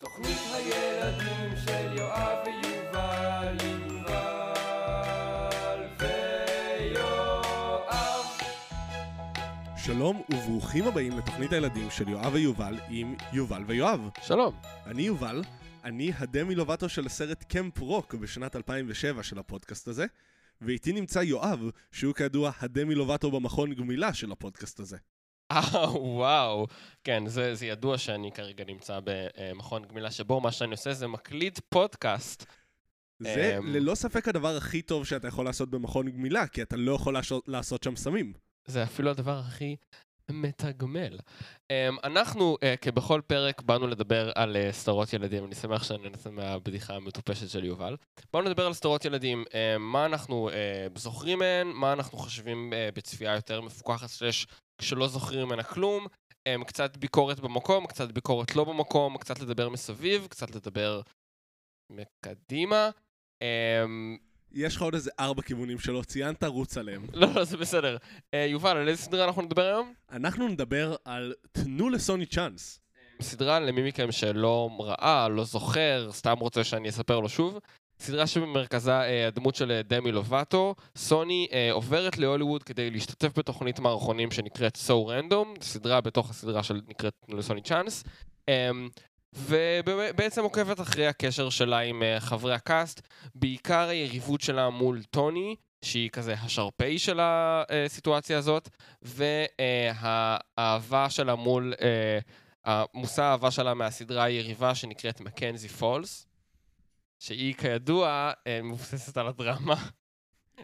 תוכנית הילדים של יואב ויובל, יובל ויואב. שלום וברוכים הבאים לתוכנית הילדים של יואב ויובל עם יובל ויואב. שלום. אני יובל, אני הדמי לובטו של הסרט קמפ רוק בשנת 2007 של הפודקאסט הזה, ואיתי נמצא יואב, שהוא כידוע הדמי לובטו במכון גמילה של הפודקאסט הזה. אה, וואו. כן, זה, זה ידוע שאני כרגע נמצא במכון גמילה שבו מה שאני עושה זה מקליט פודקאסט. זה אמ. ללא ספק הדבר הכי טוב שאתה יכול לעשות במכון גמילה, כי אתה לא יכול לעשות, לעשות שם סמים. זה אפילו הדבר הכי מתגמל. Um, אנחנו, uh, כבכל פרק, באנו לדבר על uh, סדרות ילדים. אני שמח שאני נצא מהבדיחה המטופשת של יובל. באנו לדבר על סדרות ילדים, uh, מה אנחנו uh, זוכרים מהן, מה אנחנו חושבים בצפייה יותר מפוקחת, סלש כשלא זוכרים ממנה כלום. Um, קצת ביקורת במקום, קצת ביקורת לא במקום, קצת לדבר מסביב, קצת לדבר מקדימה. Um, יש לך עוד איזה ארבע כיוונים שלא ציינת, רוץ עליהם. לא, לא, זה בסדר. Uh, יובל, על איזה סדרה אנחנו נדבר היום? אנחנו נדבר על תנו לסוני צ'אנס. סדרה למי מכם שלא ראה, לא זוכר, סתם רוצה שאני אספר לו שוב. סדרה שבמרכזה אה, הדמות של אה, דמי לובטו. סוני אה, עוברת להוליווד כדי להשתתף בתוכנית מערכונים שנקראת So Random, סדרה בתוך הסדרה שנקראת לסוני צ'אנס. אה, ובעצם עוקבת אחרי הקשר שלה עם חברי הקאסט, בעיקר היריבות שלה מול טוני, שהיא כזה השרפי של הסיטואציה הזאת, והאהבה שלה מול... המושא האהבה שלה מהסדרה היריבה שנקראת מקנזי פולס, שהיא כידוע אה, מבוססת על הדרמה.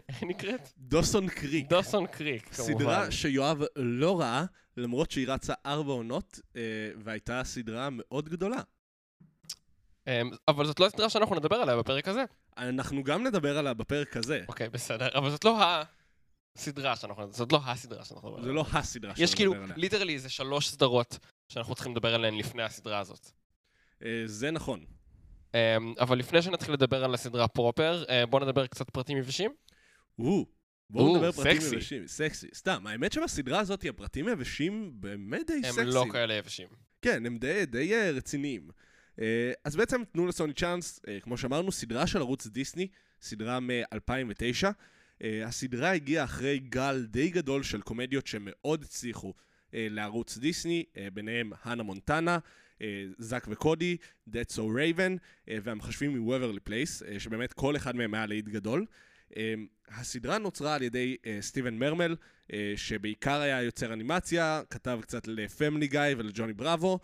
איך היא נקראת? דוסון קריק. דוסון קריק, כמובן. סדרה שיואב לא ראה, למרות שהיא רצה ארבע עונות, אה, והייתה סדרה מאוד גדולה. אה, אבל זאת לא הסדרה שאנחנו נדבר עליה בפרק הזה. אנחנו גם נדבר עליה בפרק הזה. אוקיי, בסדר, אבל זאת לא הסדרה שאנחנו... זאת לא הסדרה שאנחנו נדבר זה עליה. לא הסדרה יש כאילו, שנדבר עליה. literally, איזה שלוש סדרות שאנחנו צריכים לדבר עליהן לפני הסדרה הזאת. אה, זה נכון. אה, אבל לפני שנתחיל לדבר על הסדרה proper, אה, בואו נדבר קצת פרטים יבשים. או, בואו או, נדבר פרטים סקסי. יבשים. סקסי. סתם, האמת שבסדרה הזאת הפרטים היבשים באמת די הם סקסיים. לא כאלה יבשים. כן, הם די, די אה, רציניים. אה, אז בעצם תנו לסוני צ'אנס, אה, כמו שאמרנו, סדרה של ערוץ דיסני, סדרה מ-2009. הסדרה הגיעה אחרי גל די גדול של קומדיות שמאוד הצליחו לערוץ דיסני, ביניהם הנה מונטנה, זאק וקודי, That's So Raven, והמכשפים Place, אה, שבאמת כל אחד מהם היה להיט גדול. אה, הסדרה נוצרה על ידי אה, סטיבן מרמל, אה, שבעיקר היה יוצר אנימציה, כתב קצת ל Family Guy ולג'וני בראבו,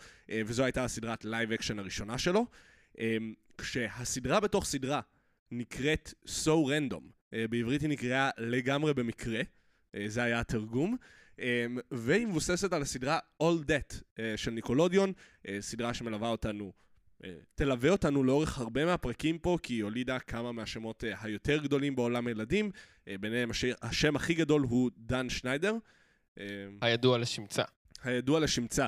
וזו הייתה הסדרת live action הראשונה שלו. כשהסדרה בתוך סדרה נקראת So Random, בעברית היא נקראה לגמרי במקרה, זה היה התרגום, והיא מבוססת על הסדרה All That אה, של ניקולודיון, אה, סדרה שמלווה אותנו, אה, תלווה אותנו לאורך הרבה מהפרקים פה, כי היא הולידה כמה מהשמות היותר גדולים בעולם הילדים, ביניהם השם, השם הכי גדול הוא דן שניידר. אה, הידוע לשמצה. הידוע לשמצה,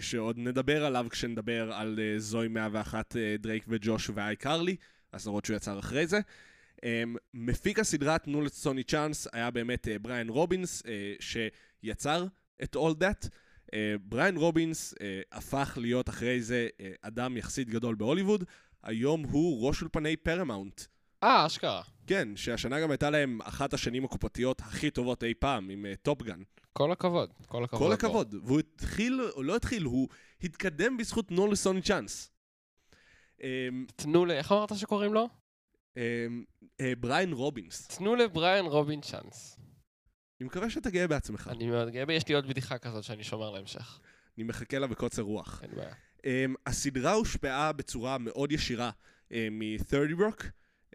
שעוד נדבר עליו כשנדבר על זוי 101, אה, דרייק וג'וש ואיי קרלי, הסדרות שהוא יצר אחרי זה. אה, מפיק הסדרה תנו לסוני צ'אנס היה באמת בריאן רובינס, אה, שיצר את All That. אה, בריאן רובינס אה, הפך להיות אחרי זה אה, אדם יחסית גדול בהוליווד, היום הוא ראש אולפני פרמאונט. אה, אשכרה. כן, שהשנה גם הייתה להם אחת השנים הקופתיות הכי טובות אי פעם, עם Top Gun. כל הכבוד, כל הכבוד. כל בו. הכבוד. והוא התחיל, הוא לא התחיל, הוא התקדם בזכות נו לסוני צ'אנס. אמ, תנו ל... איך אמרת שקוראים לו? אמ, בריין רובינס. תנו לבריאן רובינס צ'אנס. אני מקווה שאתה גאה בעצמך. אני מאוד גאה יש לי עוד בדיחה כזאת שאני שומר להמשך. אני מחכה לה בקוצר רוח. אין בעיה. אמ, הסדרה הושפעה בצורה מאוד ישירה מ-30 Rock,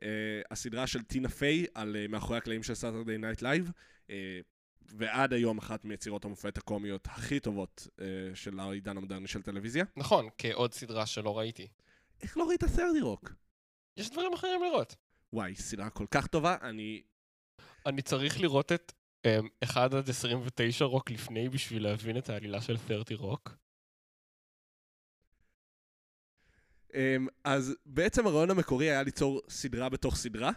אה, הסדרה של טינה פיי על אה, מאחורי הקלעים של Saturday Night Live, ועד היום אחת מיצירות המופת הקומיות הכי טובות אה, של העידן המודרני של טלוויזיה. נכון, כעוד סדרה שלא ראיתי. איך לא ראית 30 Rock? יש דברים אחרים לראות. וואי, סדרה כל כך טובה, אני אני צריך לראות את um, 1 עד 29 רוק לפני בשביל להבין את העלילה של 30 רוק. אמ, אז בעצם הרעיון המקורי היה ליצור סדרה בתוך סדרה,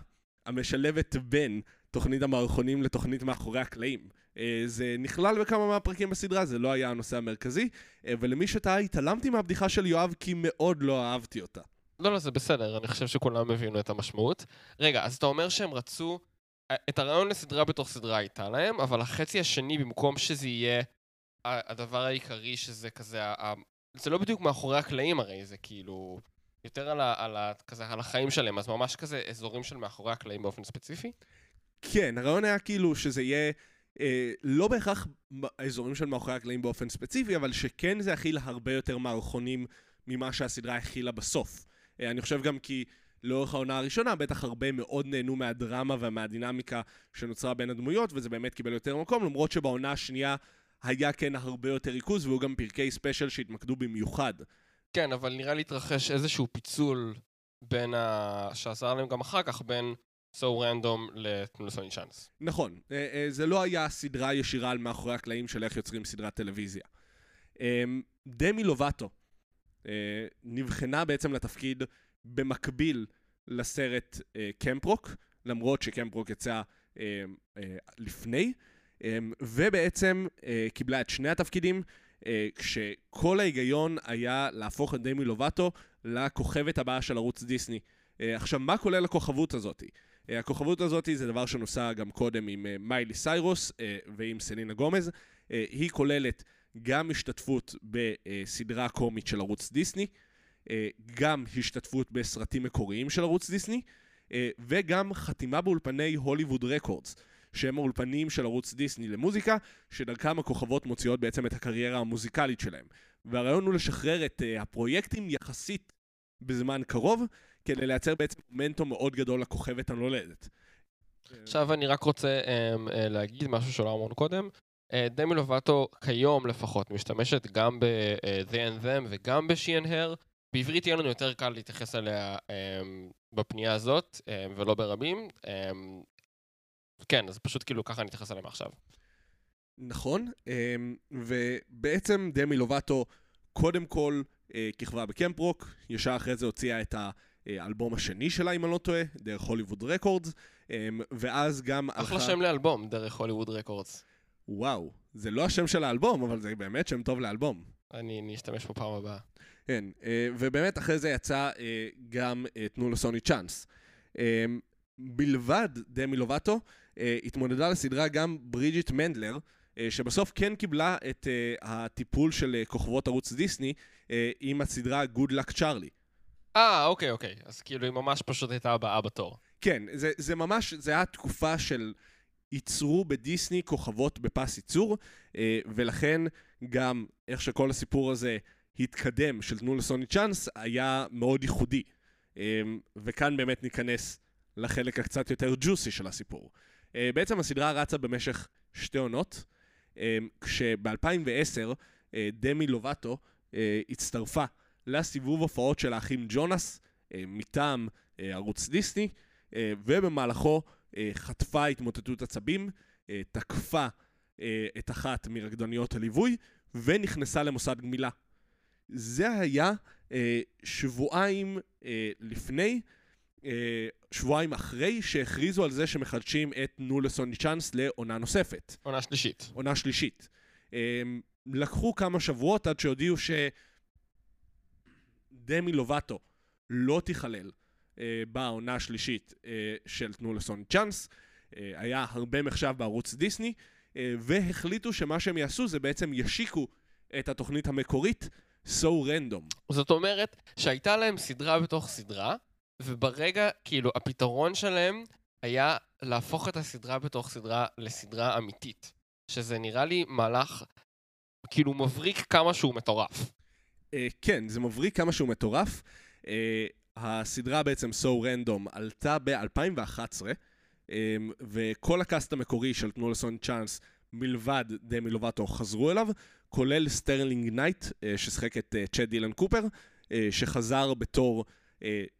המשלבת בין תוכנית המערכונים לתוכנית מאחורי הקלעים. אה, זה נכלל בכמה מהפרקים בסדרה, זה לא היה הנושא המרכזי, אה, ולמי שטעה, התעלמתי מהבדיחה של יואב כי מאוד לא אהבתי אותה. לא, לא, זה בסדר, אני חושב שכולם הבינו את המשמעות. רגע, אז אתה אומר שהם רצו... את הרעיון לסדרה בתוך סדרה הייתה להם, אבל החצי השני, במקום שזה יהיה הדבר העיקרי, שזה כזה... זה לא בדיוק מאחורי הקלעים הרי, זה כאילו... יותר על, ה, על, ה, כזה, על החיים שלהם, אז ממש כזה אזורים של מאחורי הקלעים באופן ספציפי? כן, הרעיון היה כאילו שזה יהיה אה, לא בהכרח האזורים של מאחורי הקלעים באופן ספציפי, אבל שכן זה יכיל הרבה יותר מערכונים ממה שהסדרה הכילה בסוף. אה, אני חושב גם כי לאורך העונה הראשונה, בטח הרבה מאוד נהנו מהדרמה ומהדינמיקה שנוצרה בין הדמויות, וזה באמת קיבל יותר מקום, למרות שבעונה השנייה היה כן הרבה יותר ריכוז, והיו גם פרקי ספיישל שהתמקדו במיוחד. כן, אבל נראה לי התרחש איזשהו פיצול בין ה... שעזר להם גם אחר כך, בין So Random לתנו לסוני צ'אנס. נכון, אה, אה, זה לא היה סדרה ישירה על מאחורי הקלעים של איך יוצרים סדרת טלוויזיה. אה, דמי לובטו אה, נבחנה בעצם לתפקיד במקביל לסרט אה, קמפרוק, למרות שקמפרוק יצא אה, אה, לפני, אה, ובעצם קיבלה את שני התפקידים, כשכל ההיגיון היה להפוך את דמי לובטו לכוכבת הבאה של ערוץ דיסני. עכשיו, מה כולל הכוכבות הזאתי? אה, הכוכבות הזאת זה דבר שנוסע גם קודם עם מיילי סיירוס ועם סלינה גומז. היא כוללת גם השתתפות בסדרה קומית של ערוץ דיסני, גם השתתפות בסרטים מקוריים של ערוץ דיסני, אה, וגם חתימה באולפני הוליווד רקורדס, שהם האולפנים של ערוץ דיסני למוזיקה, שדרכם הכוכבות מוציאות בעצם את הקריירה המוזיקלית שלהם. והרעיון הוא לשחרר את אה, הפרויקטים יחסית בזמן קרוב, כדי לייצר בעצם מומנטום מאוד גדול לכוכבת הנולדת. עכשיו אני רק רוצה um, להגיד משהו שלא אמרנו קודם. דמי לובטו כיום לפחות משתמשת גם ב-The and Them וגם ב-She and Her. בעברית יהיה לנו יותר קל להתייחס אליה um, בפנייה הזאת um, ולא ברבים. Um, כן, אז פשוט כאילו ככה נתייחס אליהם עכשיו. נכון, אמ, ובעצם דמי לובטו קודם כל אה, כיכבה בקמפרוק, ישר אחרי זה הוציאה את האלבום השני שלה, אם אני לא טועה, דרך הוליווד רקורדס, אמ, ואז גם אחלה שם לאלבום, דרך הוליווד רקורדס. וואו, זה לא השם של האלבום, אבל זה באמת שם טוב לאלבום. אני אשתמש בפעם הבאה. כן, אה, ובאמת אחרי זה יצא אה, גם אה, תנו לסוני צ'אנס. מלבד דמי לובטו, התמודדה לסדרה גם ברידג'יט מנדלר, שבסוף כן קיבלה את הטיפול של כוכבות ערוץ דיסני עם הסדרה Good Luck Charlie. אה, אוקיי, אוקיי. אז כאילו היא ממש פשוט הייתה הבאה בתור. כן, זה, זה ממש, זה היה תקופה של ייצרו בדיסני כוכבות בפס ייצור, אה, ולכן גם איך שכל הסיפור הזה התקדם של תנו לסוני צ'אנס היה מאוד ייחודי. אה, וכאן באמת ניכנס לחלק הקצת יותר ג'וסי של הסיפור. אה, בעצם הסדרה רצה במשך שתי עונות, אה, כשב-2010 אה, דמי לובטו הצטרפה לסיבוב הופעות של האחים ג'ונס מטעם ערוץ דיסני, ובמהלכו חטפה התמוטטות עצבים, אה, תקפה אה, את אחת מרקדניות הליווי, ונכנסה למוסד גמילה. זה היה אה, שבועיים אה, לפני, אה, שבועיים אחרי שהכריזו על זה שמחדשים את תנו לסוני צ'אנס לעונה נוספת, עונה שלישית. עונה שלישית. אה, לקחו כמה שבועות עד שהודיעו שדמי לובטו לא תיכלל אה, בעונה השלישית אה, של תנו לסוני צ'אנס. אה, היה הרבה מחשב בערוץ דיסני, אה, והחליטו שמה שהם יעשו זה בעצם ישיקו את התוכנית המקורית, So Random. זאת אומרת שהייתה להם סדרה בתוך סדרה, וברגע, כאילו, הפתרון שלהם היה להפוך את הסדרה בתוך סדרה לסדרה אמיתית. שזה נראה לי מהלך, כאילו, מבריק כמה שהוא מטורף. אה, כן, זה מבריק כמה שהוא מטורף. הסדרה בעצם So Random עלתה ב-2011, אה, וכל הקאסט המקורי של תנו לסוני צ'אנס מלבד דמי לובטו חזרו אליו, כולל סטרלינג נייט, אה, ששיחק את אה, צ'אד דילן קופר, אה, שחזר בתור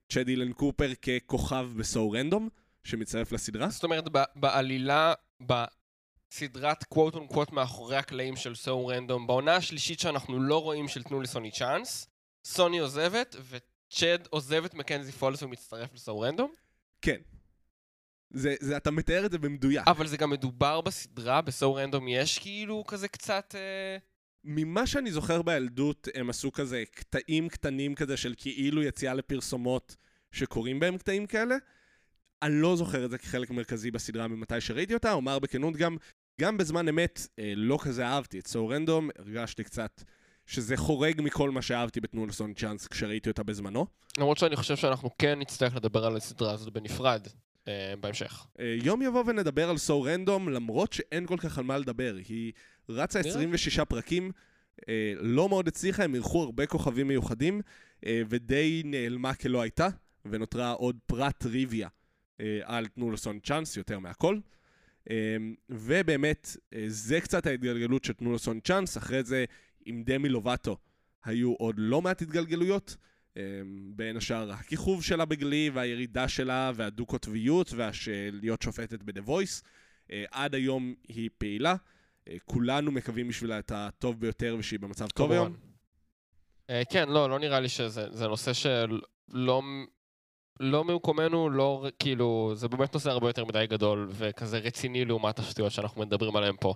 צ'אד דילן קופר ככוכב ב-So Random, שמצטרף לסדרה. זאת אומרת, בעלילה, בסדרת קוואט און קוואט מאחורי הקלעים של So Random, בעונה השלישית שאנחנו לא רואים של תנו לסוני צ'אנס, סוני עוזבת, וצ'ד עוזב את מקנזי פולס ומצטרף לסו רנדום? כן. זה, זה, אתה מתאר את זה במדויק. אבל זה גם מדובר בסדרה, בסו רנדום יש כאילו כזה קצת... אה... ממה שאני זוכר בילדות, הם עשו כזה קטעים קטנים כזה של כאילו יציאה לפרסומות שקורים בהם קטעים כאלה. אני לא זוכר את זה כחלק מרכזי בסדרה ממתי שראיתי אותה, אומר בכנות גם, גם בזמן אמת אה, לא כזה אהבתי את סו רנדום, הרגשתי קצת שזה חורג מכל מה שאהבתי בתנו לסון צ'אנס כשראיתי אותה בזמנו. למרות שאני חושב שאנחנו כן נצטרך לדבר על הסדרה הזאת בנפרד אה, בהמשך. אה, יום יבוא ונדבר על סו רנדום, למרות שאין כל כך על מה לדבר. היא רצה נראה. 26 פרקים, אה, לא מאוד הצליחה, הם אירחו הרבה כוכבים מיוחדים, אה, ודי נעלמה כלא הייתה, ונותרה עוד פרט טריוויה אה, על תנו לסון צ'אנס, יותר מהכל. אה, ובאמת, אה, זה קצת ההתגלגלות של תנו לסון צ'אנס, אחרי זה עם דמי לובטו היו עוד לא מעט התגלגלויות. אה, בין השאר הכיכוב שלה בגלי והירידה שלה והדו-קוטביות ולהיות שופטת ב-The Voice. אה, עד היום היא פעילה. אה, כולנו מקווים בשבילה את הטוב ביותר ושהיא במצב טוב היום. כן, לא, לא נראה לי שזה זה נושא שלא לא ממקומנו, לא, כאילו, זה באמת נושא הרבה יותר מדי גדול וכזה רציני לעומת השטויות שאנחנו מדברים עליהן פה.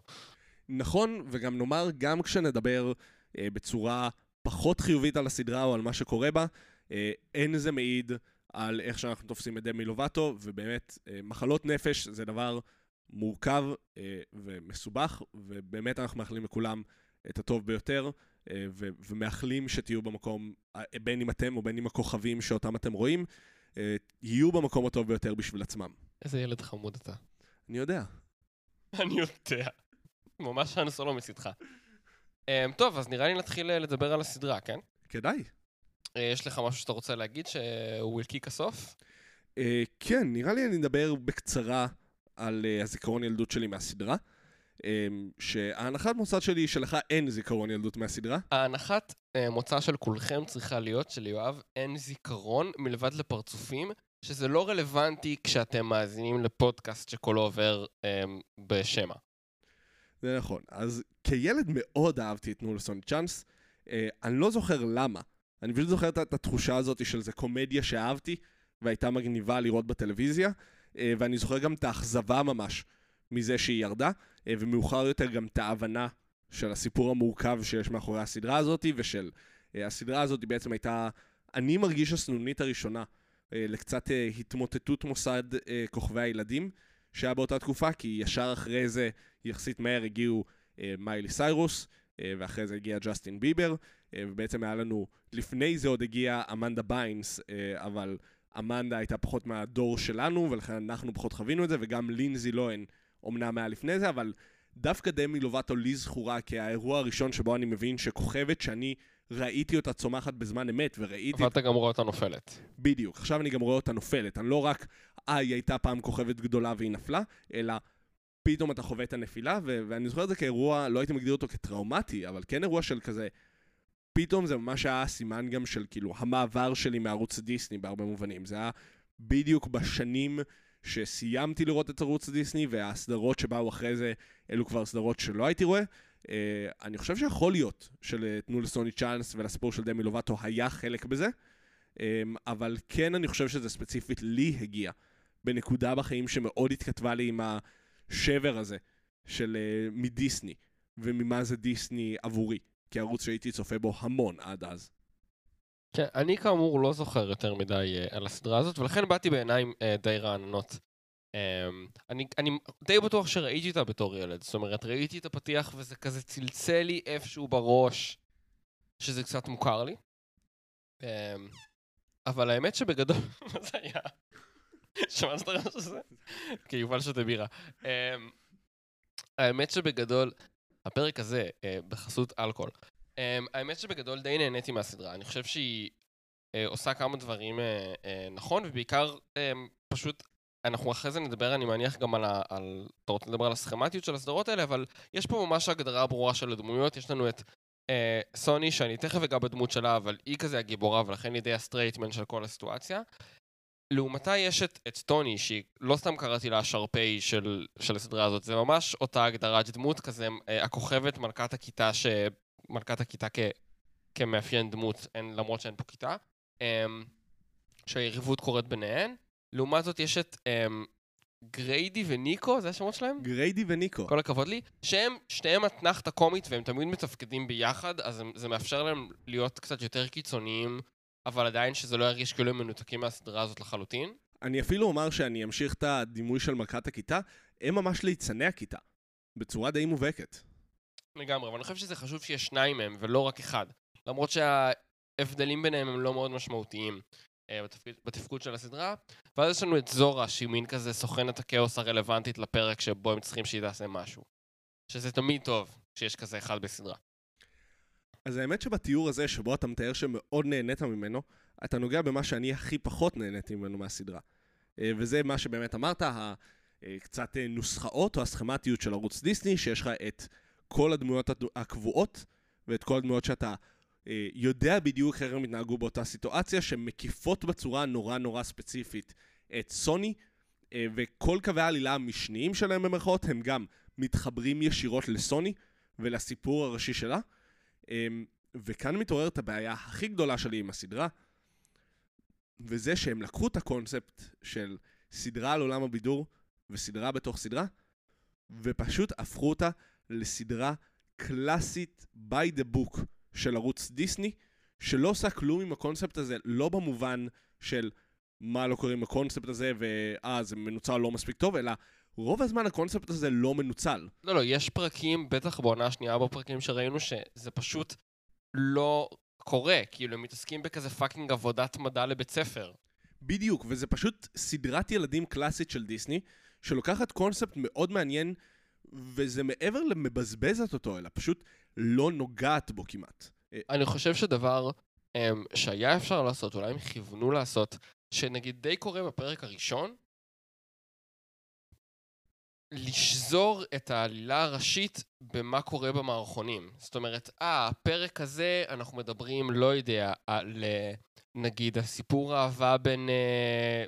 נכון, וגם נאמר, גם כשנדבר אה, בצורה פחות חיובית על הסדרה או על מה שקורה בה, אה, אין זה מעיד על איך שאנחנו תופסים את דמי לובטו, ובאמת, אה, מחלות נפש זה דבר מורכב אה, ומסובך, ובאמת אנחנו מאחלים לכולם את הטוב ביותר, אה, ו- ומאחלים שתהיו במקום, אה, בין אם אתם או בין אם הכוכבים שאותם אתם רואים, אה, יהיו במקום הטוב ביותר בשביל עצמם. איזה ילד חמוד אתה. אני יודע. אני יודע. ממש האנסולו מצידך. Um, טוב, אז נראה לי נתחיל אה, לדבר על הסדרה, כן? כדאי. Uh, יש לך משהו שאתה רוצה להגיד שהוא off? אה, כן, נראה לי אני אדבר בקצרה על אה, הזיכרון ילדות שלי מהסדרה. אה, שההנחת מוסד שלי היא שלך אין זיכרון ילדות מהסדרה. ההנחת מוצא של כולכם צריכה להיות שליואב אין זיכרון מלבד לפרצופים, שזה לא רלוונטי כשאתם מאזינים לפודקאסט שכולו עובר um, בשמע. זה נכון. אז כילד מאוד אהבתי את תנו לסון צ'אנס. אה, אני לא זוכר למה. אני פשוט זוכר את את התחושה הזאת של זה קומדיה שאהבתי, והייתה מגניבה לראות בטלוויזיה, אה, ואני זוכר גם את האכזבה ממש מזה שהיא ירדה, אה, ומאוחר יותר גם את ההבנה של הסיפור המורכב שיש מאחורי הסדרה הזאת, ושל אה, הסדרה הזאת בעצם הייתה, אני מרגיש הסנונית הראשונה אה, לקצת אה, התמוטטות מוסד אה, כוכבי הילדים שהיה באותה תקופה, כי ישר אחרי זה, יחסית מהר הגיעו אה, מיילי סיירוס, אה, ואחרי זה הגיע ג'סטין ביבר, אה, ובעצם היה לנו, לפני זה עוד הגיעה אמנדה ביינס, אה, אבל אמנדה הייתה פחות מהדור שלנו, ולכן אנחנו פחות חווינו את זה, וגם לינזי לוהן אומנם היה לפני זה, אבל דווקא דמי לובטו לי זכורה כאירוע הראשון שבו אני מבין שכוכבת שאני ראיתי אותה צומחת בזמן אמת, וראיתי... ואתה גם רואה אותה נופלת. בדיוק, עכשיו אני גם רואה אותה נופלת. אני לא רק, אה, היא הייתה פעם כוכבת גדולה והיא נפלה, אלא פתאום אתה חווה את הנפילה, ו- ואני זוכר את זה כאירוע, לא הייתי מגדיר אותו כטראומטי, אבל כן אירוע של כזה, פתאום זה ממש היה סימן גם של כאילו המעבר שלי מערוץ דיסני בהרבה מובנים. זה היה בדיוק בשנים שסיימתי לראות את ערוץ דיסני, והסדרות שבאו אחרי זה, אלו כבר סדרות שלא הייתי רואה. Uh, אני חושב שיכול להיות שלתנו לסוני צ'אנס ולסיפור של דמי לובטו היה חלק בזה, um, אבל כן אני חושב שזה ספציפית לי הגיע בנקודה בחיים שמאוד התכתבה לי עם השבר הזה של uh, מדיסני, וממה זה דיסני עבורי, כערוץ שהייתי צופה בו המון עד אז. כן, אני כאמור לא זוכר יותר מדי uh, על הסדרה הזאת, ולכן באתי בעיניים uh, די רעננות. Um, אני, אני די בטוח שראיתי אותה בתור ילד, זאת אומרת, ראיתי את הפתיח וזה כזה צלצל לי איפשהו בראש, שזה קצת מוכר לי. Um, אבל האמת שבגדול, מה זה היה? שמעת את הרעש הזה? כן, יובל שותה בירה. Um, האמת שבגדול, הפרק הזה, uh, בחסות אלכוהול, האמת שבגדול די נהניתי מהסדרה. אני חושב שהיא uh, עושה כמה דברים uh, נכון, ובעיקר פשוט, אנחנו אחרי זה נדבר, אני מניח, גם על ה... על, אתה רוצה לדבר על הסכמטיות של הסדרות האלה, אבל יש פה ממש הגדרה ברורה של הדמויות. יש לנו את uh, סוני, שאני תכף אגע בדמות שלה, אבל היא כזה הגיבורה, ולכן היא די ה straight man של כל הסיטואציה. לעומתה יש את, את טוני, שהיא לא סתם קראתי לה השרפיי של, של הסדרה הזאת, זה ממש אותה הגדרת דמות כזה, אה, הכוכבת מלכת הכיתה, ש... מלכת הכיתה כ... כמאפיין דמות, אין, למרות שאין פה כיתה, אמ, שהיריבות קורית ביניהן. לעומת זאת יש את אמ, גריידי וניקו, זה השמות שלהם? גריידי וניקו. כל הכבוד לי, שהם שניהם אתנחתא קומית והם תמיד מתפקדים ביחד, אז הם, זה מאפשר להם להיות קצת יותר קיצוניים, אבל עדיין שזה לא ירגיש כאילו הם מנותקים מהסדרה הזאת לחלוטין. אני אפילו אומר שאני אמשיך את הדימוי של מלכת הכיתה, הם ממש ליצני הכיתה. בצורה די מובהקת. לגמרי, אבל אני חושב שזה חשוב שיש שניים מהם ולא רק אחד. למרות שההבדלים ביניהם הם לא מאוד משמעותיים בתפקיד, בתפקוד של הסדרה. ואז יש לנו את זורה, שהיא מין כזה סוכנת הכאוס הרלוונטית לפרק שבו הם צריכים שהיא תעשה משהו. שזה תמיד טוב שיש כזה אחד בסדרה. אז האמת שבתיאור הזה, שבו אתה מתאר שמאוד נהנית ממנו, אתה נוגע במה שאני הכי פחות נהניתי ממנו מהסדרה. אה, וזה מה שבאמת אמרת, אה, קצת אה, נוסחאות או הסכמטיות של ערוץ דיסני, שיש לך את כל הדמויות הד- הקבועות, ואת כל הדמויות שאתה אה, יודע בדיוק איך הם התנהגו באותה סיטואציה, שמקיפות בצורה נורא נורא ספציפית את סוני, אה, וכל קווי העלילה המשניים שלהם במרכאות, הם גם מתחברים ישירות לסוני ולסיפור הראשי שלה. אמ, וכאן מתעוררת הבעיה הכי גדולה שלי עם הסדרה, וזה שהם לקחו את הקונספט של סדרה על עולם הבידור וסדרה בתוך סדרה, ופשוט הפכו אותה לסדרה קלאסית by the book של ערוץ דיסני, שלא עושה כלום עם הקונספט הזה, לא במובן של מה לא קורה עם הקונספט הזה, ואה, זה מנוצל לא מספיק טוב, אלא רוב הזמן הקונספט הזה לא מנוצל. לא, לא, יש פרקים, בטח בעונה השנייה בפרקים שראינו, שזה פשוט לא קורה. כאילו, הם מתעסקים בכזה fucking עבודת מדע לבית ספר. בדיוק, וזה פשוט סדרת ילדים קלאסית של דיסני, שלוקחת קונספט מאוד מעניין, וזה מעבר למבזבזת אותו, אלא פשוט לא נוגעת בו כמעט. אני חושב שדבר um, שהיה אפשר לעשות, אולי הם כיוונו לעשות, שנגיד די קורה בפרק הראשון, לשזור את העלילה הראשית במה קורה במערכונים. זאת אומרת, אה, הפרק הזה, אנחנו מדברים, לא יודע, על אה, נגיד הסיפור האהבה בין, אה,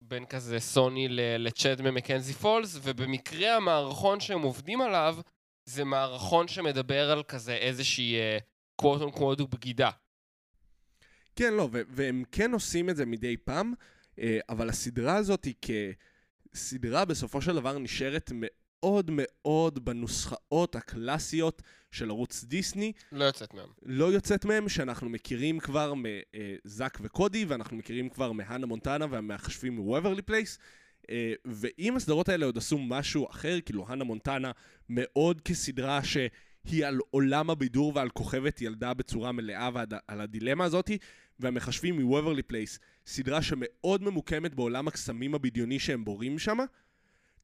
בין כזה סוני ל- לצ'אד ממקנזי פולס, ובמקרה המערכון שהם עובדים עליו, זה מערכון שמדבר על כזה איזושהי quote unquote בגידה. כן, לא, והם כן עושים את זה מדי פעם, אה, אבל הסדרה הזאת היא כסדרה בסופו של דבר נשארת מאוד מאוד בנוסחאות הקלאסיות של ערוץ דיסני, לא יוצאת מהם. לא יוצאת מהם שאנחנו מכירים כבר מזאק וקודי, ואנחנו מכירים כבר מהנה מונטנה והמכשפים מווייברלי פלייס. אה, ואם הסדרות האלה עוד עשו משהו אחר, כאילו הנה מונטנה מאוד כסדרה שהיא על עולם הבידור ועל כוכבת ילדה בצורה מלאה ועל על הדילמה הזאתי, והמכשפים מווייברלי פלייס, סדרה שמאוד ממוקמת בעולם הקסמים הבדיוני שהם בוראים שם.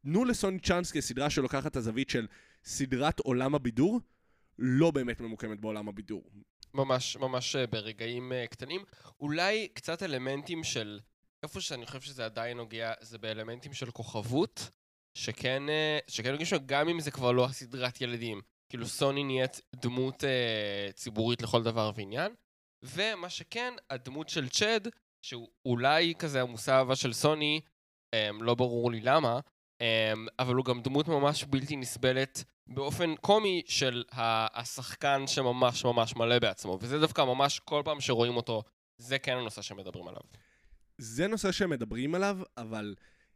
תנו לסוני צ'אנס כסדרה שלוקחת את הזווית של סדרת עולם הבידור, לא באמת ממוקמת בעולם הבידור. ממש, ממש אה, ברגעים אה, קטנים. אולי קצת אלמנטים של... איפה שאני חושב שזה עדיין נוגע, זה באלמנטים של כוכבות, שכן, אה, שכן נוגעים שם, גם אם זה כבר לא הסדרת ילדים. כאילו סוני נהיית דמות אה, ציבורית לכל דבר ועניין. ומה שכן, הדמות של צ'ד, שהוא אולי כזה המושא האהבה של סוני, אה, לא ברור לי למה, אה, אבל הוא גם דמות ממש בלתי נסבלת באופן קומי של השחקן שממש ממש מלא בעצמו, וזה דווקא ממש כל פעם שרואים אותו, זה כן הנושא שמדברים עליו. זה נושא שהם מדברים עליו, אבל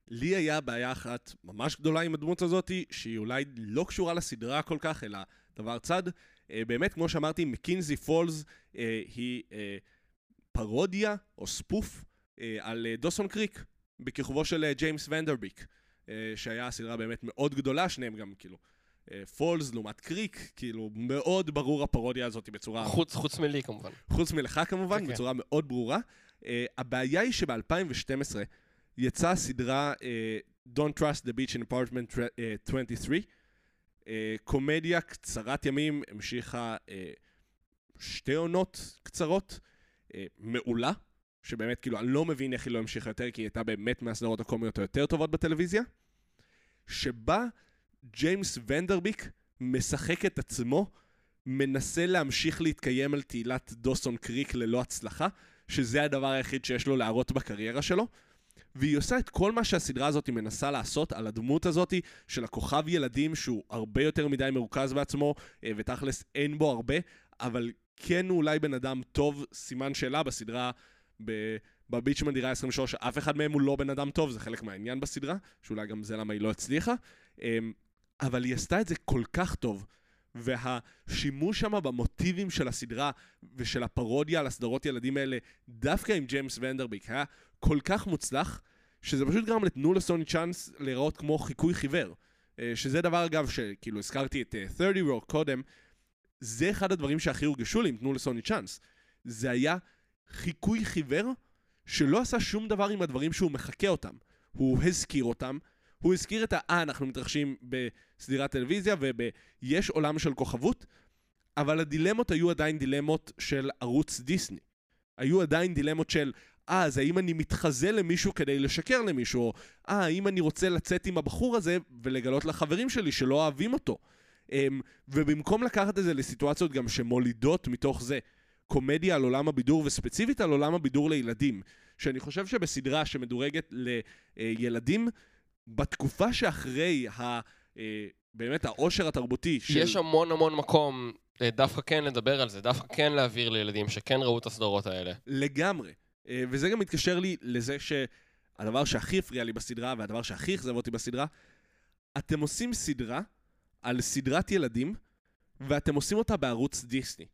לי היה בעיה אחת ממש גדולה עם הדמות הזאת, שהיא אולי לא קשורה לסדרה כל כך, אלא דבר צד. אה, באמת, כמו שאמרתי, מקנזי פולס אה, היא אה, פרודיה או spoof על דוסונס קריק, בכיכובו של ג'יימס ואן דר ביק, שהיה סדרה באמת מאוד גדולה, שניהם גם כאילו... פולס לעומת קריק, כאילו מאוד ברור הפרודיה הזאת בצורה... חוץ, חוץ מלי כמובן. חוץ מלך כמובן, כן, כן. בצורה מאוד ברורה. Uh, הבעיה היא שב-2012 יצאה הסדרה uh, Don't Trust the Beach in Apartment uh, 23, uh, קומדיה קצרת ימים, המשיכה uh, שתי עונות קצרות, uh, מעולה, שבאמת כאילו אני לא מבין איך היא לא המשיכה יותר, כי היא הייתה באמת מהסדרות הקומיות היותר טובות בטלוויזיה, שבה ג'יימס ונדרביק משחק את עצמו, מנסה להמשיך להתקיים על תהילת דוסון קריק ללא הצלחה, שזה הדבר היחיד שיש לו להראות בקריירה שלו. והיא עושה את כל מה שהסדרה הזאת מנסה לעשות על הדמות הזאת של הכוכב ילדים שהוא הרבה יותר מדי מרוכז בעצמו, אה, ותכלס אין בו הרבה, אבל כן הוא אולי בן אדם טוב, סימן שאלה בסדרה, בביצ'מן דירה 23, אף אחד מהם הוא לא בן אדם טוב, זה חלק מהעניין בסדרה, שאולי גם זה למה היא לא הצליחה. אמ, אבל היא עשתה את זה כל כך טוב, והשימוש שם במוטיבים של הסדרה ושל הפרודיה על הסדרות ילדים האלה, דווקא עם ג'יימס ונדרביק, היה כל כך מוצלח, שזה פשוט גרם לתנו לסוני צ'אנס להיראות כמו חיקוי חיוור. אה, שזה דבר, אגב, שכאילו הזכרתי את אה, 30 Rock קודם, זה אחד הדברים שהכי הורגשו לי עם תנו לסוני צ'אנס. זה היה חיקוי חיוור שלא עשה שום דבר עם הדברים שהוא מחקה אותם. הוא הזכיר אותם, הוא הזכיר את ה... אה, אנחנו מתרחשים בסדרת טלוויזיה ויש עולם של כוכבות, אבל הדילמות היו עדיין דילמות של ערוץ דיסני. היו עדיין דילמות של, אה, אז האם אני מתחזה למישהו כדי לשקר למישהו, או אה, האם אני רוצה לצאת עם הבחור הזה ולגלות לחברים שלי שלא אוהבים אותו. אמ, ובמקום לקחת את זה לסיטואציות גם שמולידות מתוך זה קומדיה על עולם הבידור וספציפית על עולם הבידור לילדים, שאני חושב שבסדרה שמדורגת לילדים, בתקופה שאחרי ה... אה, באמת העושר התרבותי של... יש המון המון מקום אה, דווקא כן לדבר על זה, דווקא כן להעביר לילדים שכן ראו את הסדרות האלה. לגמרי. אה, וזה גם מתקשר לי לזה שהדבר שהכי הפריע לי בסדרה, והדבר שהכי אכזב אותי בסדרה, אתם עושים סדרה על סדרת ילדים, ואתם עושים אותה בערוץ דיסני.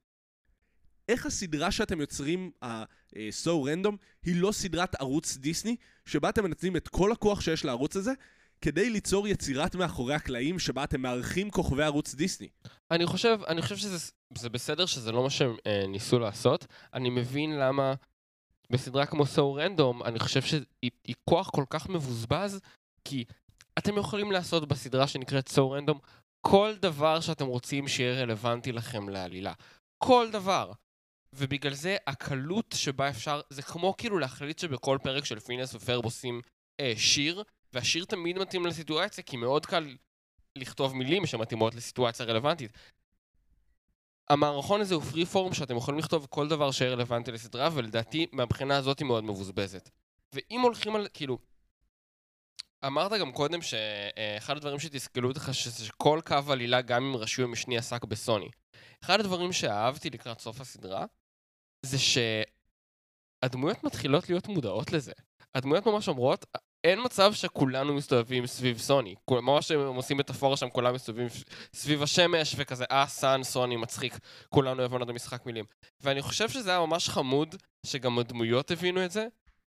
איך הסדרה שאתם יוצרים, ה-So Random, היא לא סדרת ערוץ דיסני, שבה אתם מנצלים את כל הכוח שיש לערוץ הזה, כדי ליצור יצירת מאחורי הקלעים שבה אתם מארחים כוכבי ערוץ דיסני. אני חושב, אני חושב שזה זה בסדר שזה לא מה שהם אה, ניסו לעשות. אני מבין למה בסדרה כמו So Random, אני חושב שהיא היא כוח כל כך מבוזבז, כי אתם יכולים לעשות בסדרה שנקראת So Random כל דבר שאתם רוצים שיהיה רלוונטי לכם לעלילה. כל דבר. ובגלל זה הקלות שבה אפשר, זה כמו כאילו להחליט שבכל פרק של פינס ופרב עושים אה, שיר, והשיר תמיד מתאים לסיטואציה, כי מאוד קל לכתוב מילים שמתאימות לסיטואציה רלוונטית. המערכון הזה הוא פרי פורם שאתם יכולים לכתוב כל דבר שיהיה רלוונטי לסדרה, ולדעתי מהבחינה הזאת היא מאוד מבוזבזת. ואם הולכים על, כאילו, אמרת גם קודם שאחד הדברים שתסכלו אותך שכל קו עלילה גם אם רשוי המשני עסק בסוני. אחד הדברים שאהבתי לקראת סוף הסדרה זה שהדמויות מתחילות להיות מודעות לזה. הדמויות ממש אומרות, אין מצב שכולנו מסתובבים סביב סוני. ממש הם עושים מטאפורה שם, כולם מסתובבים סביב השמש, וכזה, אה, סאן, סוני, מצחיק, כולנו הבנו את המשחק מילים. ואני חושב שזה היה ממש חמוד, שגם הדמויות הבינו את זה.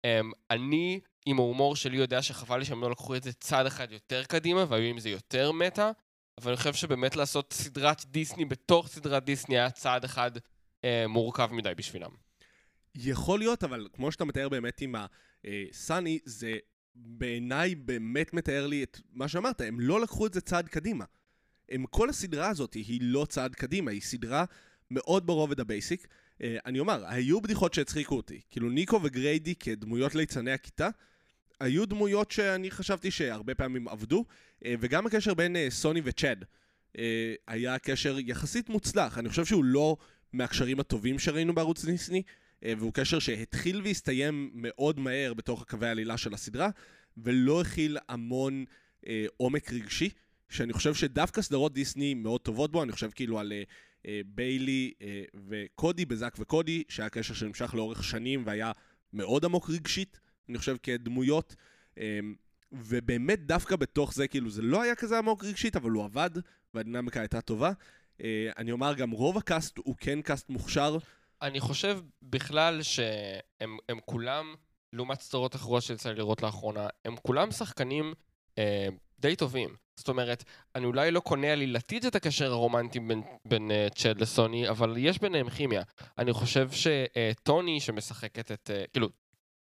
Um, אני, עם ההומור שלי, יודע שחבל לי שהם לא לקחו את זה צעד אחד יותר קדימה, והיו עם זה יותר meta, אבל אני חושב שבאמת לעשות סדרת דיסני בתוך סדרת דיסני היה צעד אחד uh, מורכב מדי בשבילם. יכול להיות, אבל כמו שאתה מתאר באמת עם הסוני, זה בעיניי באמת מתאר לי את מה שאמרת, הם לא לקחו את זה צעד קדימה. הם, כל הסדרה הזאת היא לא צעד קדימה, היא סדרה מאוד ברובד ה basic. Uh, אני אומר, היו בדיחות שהצחיקו אותי. כאילו ניקו וגריידי כדמויות ליצני הכיתה, היו דמויות שאני חשבתי שהרבה פעמים עבדו, uh, וגם הקשר בין uh, סוני וצ'אד uh, היה קשר יחסית מוצלח. אני חושב שהוא לא מהקשרים הטובים שראינו בערוץ דיסני, uh, והוא קשר שהתחיל והסתיים מאוד מהר בתוך הקווי העלילה של הסדרה, ולא הכיל המון uh, עומק רגשי, שאני חושב שדווקא סדרות דיסני מאוד טובות בו, אני חושב כאילו על... Uh, אה, ביילי אה, וקודי, בזאק וקודי, שהיה קשר שנמשך לאורך שנים והיה מאוד עמוק רגשית, אני חושב, כדמויות. אה, ובאמת דווקא בתוך זה, כאילו, זה לא היה כזה עמוק רגשית, אבל הוא עבד, והדינמיקה הייתה טובה. אני אומר, גם רוב הקאסט הוא כן קאסט מוכשר. אני חושב בכלל שהם כולם, לעומת סדרות אחרות שיצא לי לראות לאחרונה, הם כולם שחקנים אה, די טובים. זאת אומרת, אני אולי לא קונה עלילתית את הקשר הרומנטי בין, בין uh, צ'אד לסוני, אבל יש ביניהם כימיה. אני חושב שטוני uh, שמשחקת את, uh, כאילו,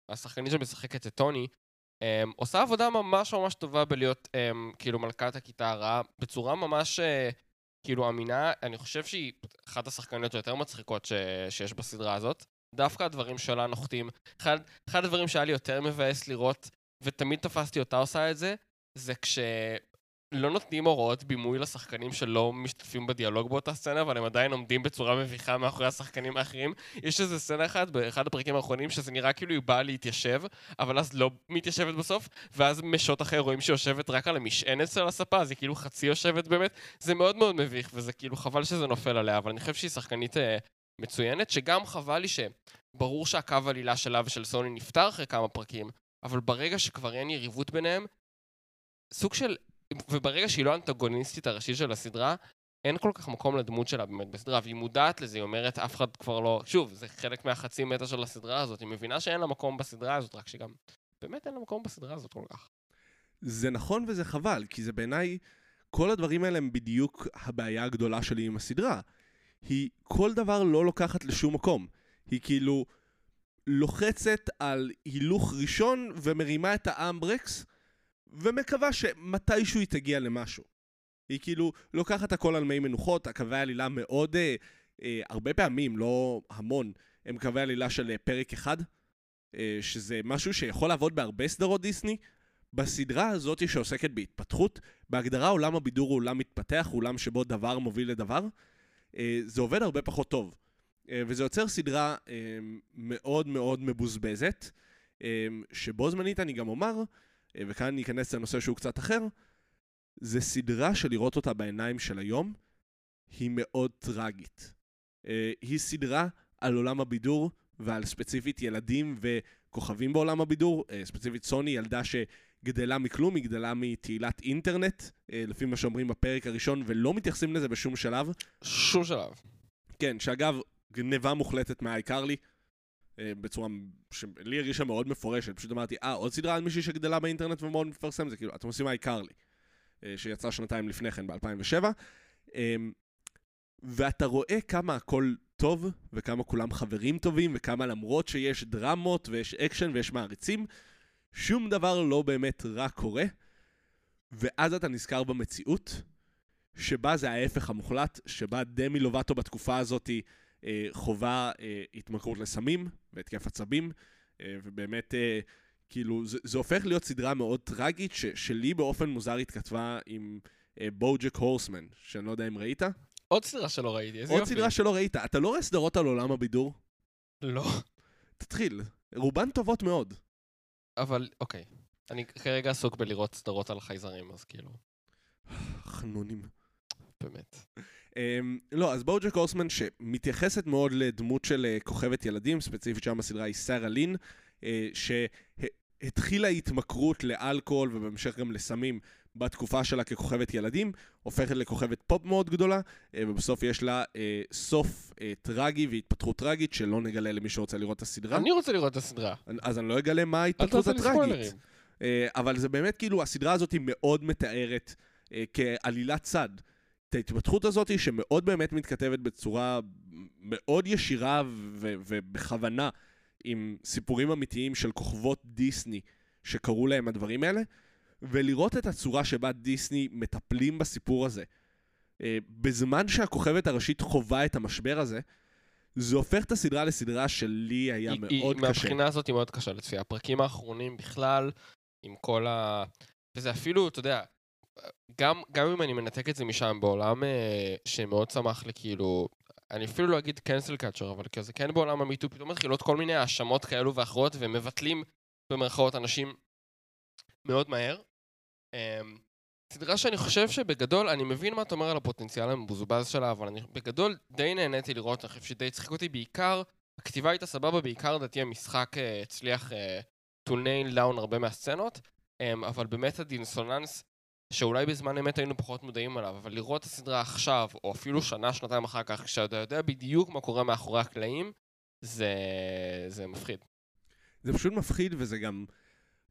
השחקנית שמשחקת את טוני, um, עושה עבודה ממש ממש טובה בלהיות um, כאילו מלכת הכיתה הרעה, בצורה ממש uh, כאילו אמינה. אני חושב שהיא אחת השחקניות היותר מצחיקות ש, שיש בסדרה הזאת. דווקא הדברים שלה נוחתים. אחד, אחד הדברים שהיה לי יותר מבאס לראות, ותמיד תפסתי אותה עושה את זה, זה כש... לא נותנים הוראות בימוי לשחקנים שלא משתתפים בדיאלוג באותה סצנה, אבל הם עדיין עומדים בצורה מביכה מאחורי השחקנים האחרים. יש איזה סצנה אחת באחד הפרקים האחרונים שזה נראה כאילו היא באה להתיישב, אבל אז לא מתיישבת בסוף, ואז משוט אחר רואים שהיא יושבת רק על המשענת של הספה, אז היא כאילו חצי יושבת באמת. זה מאוד מאוד מביך, וזה כאילו חבל שזה נופל עליה, אבל אני חושב שהיא שחקנית אה, מצוינת, שגם חבל לי שברור שהקו עלילה שלה ושל סוני נפתר אחרי כמה פרקים, אבל ברגע שכבר אין יריבות ביניהם, סוג של... וברגע שהיא לא האנטגוניסטית הראשית של הסדרה, אין כל כך מקום לדמות שלה באמת בסדרה, והיא מודעת לזה, היא אומרת, אף אחד כבר לא... שוב, זה חלק מהחצי מטה של הסדרה הזאת, היא מבינה שאין לה מקום בסדרה הזאת, רק שגם... באמת אין לה מקום בסדרה הזאת כל כך. זה נכון וזה חבל, כי זה בעיניי, כל הדברים האלה הם בדיוק הבעיה הגדולה שלי עם הסדרה. היא כל דבר לא לוקחת לשום מקום. היא כאילו לוחצת על הילוך ראשון ומרימה את האמברקס, ומקווה שמתישהו היא תגיע למשהו. היא כאילו לוקחת הכל על מי מנוחות, הקווי עלילה מאוד, אה, אה, הרבה פעמים, לא המון, הם קווי עלילה של אה, פרק אחד, אה, שזה משהו שיכול לעבוד בהרבה סדרות דיסני. בסדרה הזאת שעוסקת בהתפתחות, בהגדרה עולם הבידור הוא עולם מתפתח, עולם שבו דבר מוביל לדבר, אה, זה עובד הרבה פחות טוב. אה, וזה יוצר סדרה אה, מאוד מאוד מבוזבזת, אה, שבו זמנית אני גם אומר, וכאן אני אכנס לנושא שהוא קצת אחר, זה סדרה שלראות אותה בעיניים של היום, היא מאוד טרגית. אה, היא סדרה על עולם הבידור ועל ספציפית ילדים וכוכבים בעולם הבידור, אה, ספציפית סוני, ילדה שגדלה מכלום, היא גדלה מתהילת אינטרנט, אה, לפי מה שאומרים בפרק הראשון, ולא מתייחסים לזה בשום שלב. שום שלב. כן, שאגב, גניבה מוחלטת מהאייקארלי, אה, בצורה שלי הרגישה מאוד מפורשת. פשוט אמרתי, אה, עוד סדרה על מישהי שגדלה באינטרנט ומאוד מפרסם, זה כאילו, אתם עושים האייקארלי, שיצא שנתיים לפני כן, ב-2007. ואתה רואה כמה הכל טוב, וכמה כולם חברים טובים, וכמה למרות שיש דרמות ויש אקשן ויש מעריצים, שום דבר לא באמת רע קורה, ואז אתה נזכר במציאות, שבה זה ההפך המוחלט, שבה דמי לובטו בתקופה הזאת אה, חווה אה, התמכרות לסמים והתקף עצבים, אה, ובאמת, אה, כאילו, זה, זה הופך להיות סדרה מאוד טרגית, ש, שלי באופן מוזר התכתבה עם אה, בוג'ק הורסמן, שאני לא יודע אם ראית. עוד סדרה שלא ראיתי, איזה עוד יופי. סדרה שלא ראית. אתה לא רואה סדרות על עולם הבידור? לא. תתחיל. רובן טובות מאוד. אבל, אוקיי. אני כרגע עסוק בלראות סדרות על חייזרים, אז כאילו, חנונים. באמת. Um, לא, אז בואו ג'ק הורסמן שמתייחסת מאוד לדמות של uh, כוכבת ילדים, ספציפית שם בסדרה היא שרה לין, uh, שהתחילה התמכרות לאלכוהול ובהמשך גם לסמים בתקופה שלה ככוכבת ילדים, הופכת לכוכבת פופ מאוד גדולה, uh, ובסוף יש לה uh, סוף uh, טרגי והתפתחות טרגית שלא נגלה למי שרוצה לראות את הסדרה. אני רוצה לראות את הסדרה. אז אני לא אגלה מה ההתפתחות הטרגית. אה, אבל זה באמת כאילו, הסדרה הזאת היא מאוד מתארת אה, כעלילת צד. את ההתפתחות הזאת שמאוד באמת מתכתבת בצורה מאוד ישירה ו- ובכוונה עם סיפורים אמיתיים של כוכבות דיסני שקרו להם הדברים האלה, ולראות את הצורה שבה דיסני מטפלים בסיפור הזה. אה, בזמן שהכוכבת הראשית חווה את המשבר הזה, זה הופך את הסדרה לסדרה שלי היה היא- מאוד היא- קשה. מהבחינה הזאת היא מאוד קשה לצפייה. הפרקים האחרונים בכלל, עם כל ה... וזה אפילו, אתה יודע, גם, גם אם אני מנתק את זה משם בעולם אה, שמאוד שמח לי, כאילו, אני אפילו לא אגיד cancel culture, אבל כזה כן בעולם המיטו, פתאום מתחילות כל מיני האשמות כאלו ואחרות, ומבטלים במרכאות אנשים מאוד מהר. אה, סדרה שאני חושב שבגדול, אני מבין מה אתה אומר על הפוטנציאל המבוזבז שלה, אבל אני בגדול די נהניתי לראות, אני חושב שדי הצחיק אותי בעיקר, הכתיבה הייתה סבבה, בעיקר לדעתי המשחק אה, הצליח אה, to nail down הרבה מהסצנות, אה, אבל באמת הדיסוננס, שאולי בזמן אמת היינו פחות מודעים עליו, אבל לראות את הסדרה עכשיו, או אפילו שנה, שנתיים אחר כך, כשאתה יודע בדיוק מה קורה מאחורי הקלעים, זה, זה מפחיד. זה פשוט מפחיד וזה גם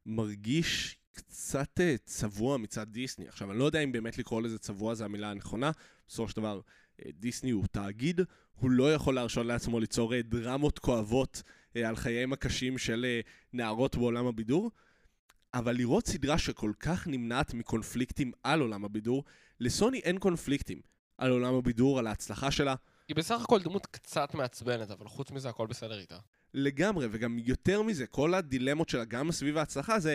מרגיש קצת אה, צבוע מצד דיסני. עכשיו, אני לא יודע אם באמת לקרוא לזה צבוע זה המילה הנכונה. בסופו של דבר, אה, דיסני הוא תאגיד, הוא לא יכול להרשות לעצמו ליצור אה, דרמות כואבות על חייהם הקשים של נערות בעולם הבידור. אבל לראות סדרה שכל כך נמנעת מקונפליקטים על עולם הבידור, לסוני אין קונפליקטים על עולם הבידור, על ההצלחה שלה. היא בסך הכל דמות קצת מעצבנת, אבל חוץ מזה הכל בסדר איתה. לגמרי, וגם יותר מזה, כל הדילמות שלה, גם סביב ההצלחה, זה,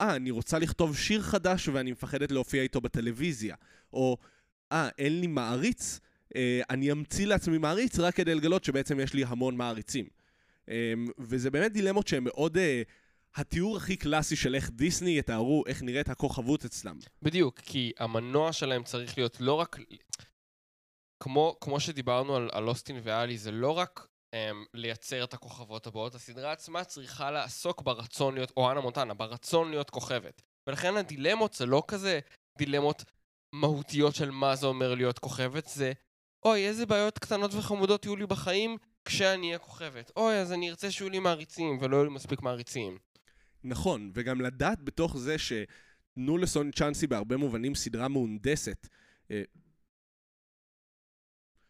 אה, אני רוצה לכתוב שיר חדש ואני מפחדת להופיע איתו בטלוויזיה. או, אה, אין לי מעריץ, אה, אני אמציא לעצמי מעריץ רק כדי לגלות שבעצם יש לי המון מעריצים. אה, וזה באמת דילמות שהן מאוד... אה, התיאור הכי קלאסי של איך דיסני יתארו איך נראית הכוכבות אצלם. בדיוק, כי המנוע שלהם צריך להיות לא רק... כמו, כמו שדיברנו על, על אוסטין ואלי, זה לא רק um, לייצר את הכוכבות הבאות, הסדרה עצמה צריכה לעסוק ברצון להיות, או אנה מונטנה, ברצון להיות כוכבת. ולכן הדילמות זה לא כזה דילמות מהותיות של מה זה אומר להיות כוכבת, זה אוי, איזה בעיות קטנות וחמודות יהיו לי בחיים כשאני אהיה כוכבת. אוי, אז אני ארצה שיהיו לי מעריצים, ולא יהיו לי מספיק מעריצים. נכון, וגם לדעת בתוך זה שתנו לסוני צ'אנסי בהרבה מובנים סדרה מהונדסת, אה,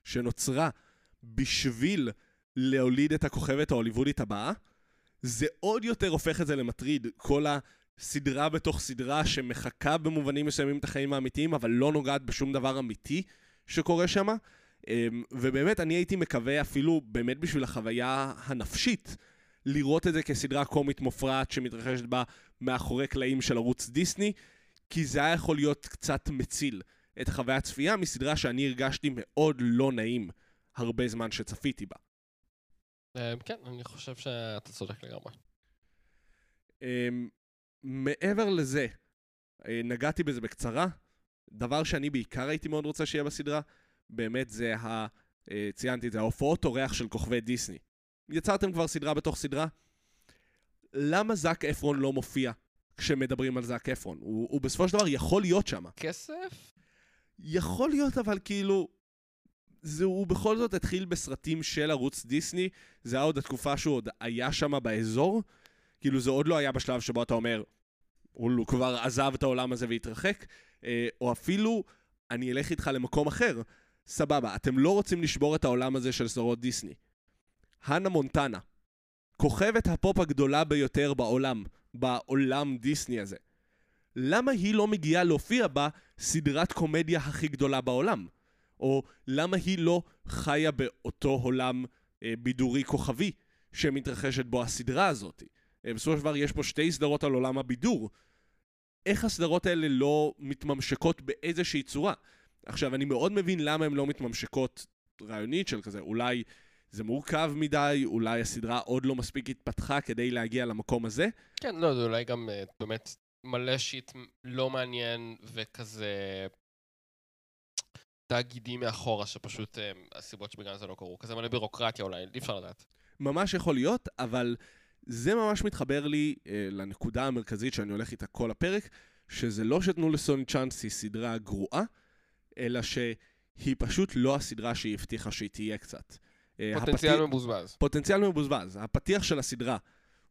שנוצרה בשביל להוליד את הכוכבת ההוליוודית הבאה, זה עוד יותר הופך את זה למטריד. כל הסדרה בתוך סדרה שמחקה במובנים מסוימים את החיים האמיתיים, אבל לא נוגעת בשום דבר אמיתי שקורה שם. ובאמת, אני הייתי מקווה אפילו באמת בשביל החוויה הנפשית, לראות את זה כסדרה קומית מופרעת שמתרחשת בה מאחורי קלעים של ערוץ דיסני, כי זה היה יכול להיות קצת מציל את החוויה הצפייה מסדרה שאני הרגשתי מאוד לא נעים הרבה זמן שצפיתי בה. אה, כן, אני חושב שאתה צודק לגמרי. אמ, מעבר לזה, אה, נגעתי בזה בקצרה, דבר שאני בעיקר הייתי מאוד רוצה שיהיה בסדרה, באמת זה ה... אה, ציינתי את זה, ההופעות אורח של כוכבי דיסני. יצרתם כבר סדרה בתוך סדרה? למה זאק אפרון לא מופיע כשמדברים על זאק אפרון? הוא, הוא בסופו של דבר יכול להיות שם. כסף? יכול להיות, אבל כאילו... זה, הוא בכל זאת התחיל בסרטים של ערוץ דיסני, זה היה עוד התקופה שהוא עוד היה שם באזור. כאילו זה עוד לא היה בשלב שבו אתה אומר, הוא כבר עזב את העולם הזה והתרחק, אה, או אפילו, אני אלך איתך למקום אחר. סבבה, אתם לא רוצים לשבור את העולם הזה של סדרות דיסני. הנה מונטנה, כוכבת הפופ הגדולה ביותר בעולם, בעולם דיסני הזה. למה היא לא מגיעה להופיע בסדרת קומדיה הכי גדולה בעולם? או למה היא לא חיה באותו עולם אה, בידורי כוכבי שמתרחשת בו הסדרה הזאת? אה, בסופו של דבר יש פה שתי סדרות על עולם הבידור. איך הסדרות האלה לא מתממשקות באיזושהי צורה? עכשיו, אני מאוד מבין למה הן לא מתממשקות רעיונית של כזה, אולי זה מורכב מדי, אולי הסדרה עוד לא מספיק התפתחה כדי להגיע למקום הזה. כן, לא, זה אולי גם uh, באמת מלא שיט לא מעניין וכזה תאגידים מאחורה שפשוט uh, הסיבות שבגלל זה לא קרו. כזה מלא בירוקרטיה אולי, אי אפשר לדעת. ממש יכול להיות, אבל זה ממש מתחבר לי uh, לנקודה המרכזית שאני הולך איתה כל הפרק, שזה לא שתנו לסוני צ'אנס היא סדרה גרועה, אלא שהיא פשוט לא הסדרה שהיא הבטיחה שהיא תהיה קצת. אה, פוטנציאל הפתיח... מבוזבז. פוטנציאל מבוזבז. הפתיח של הסדרה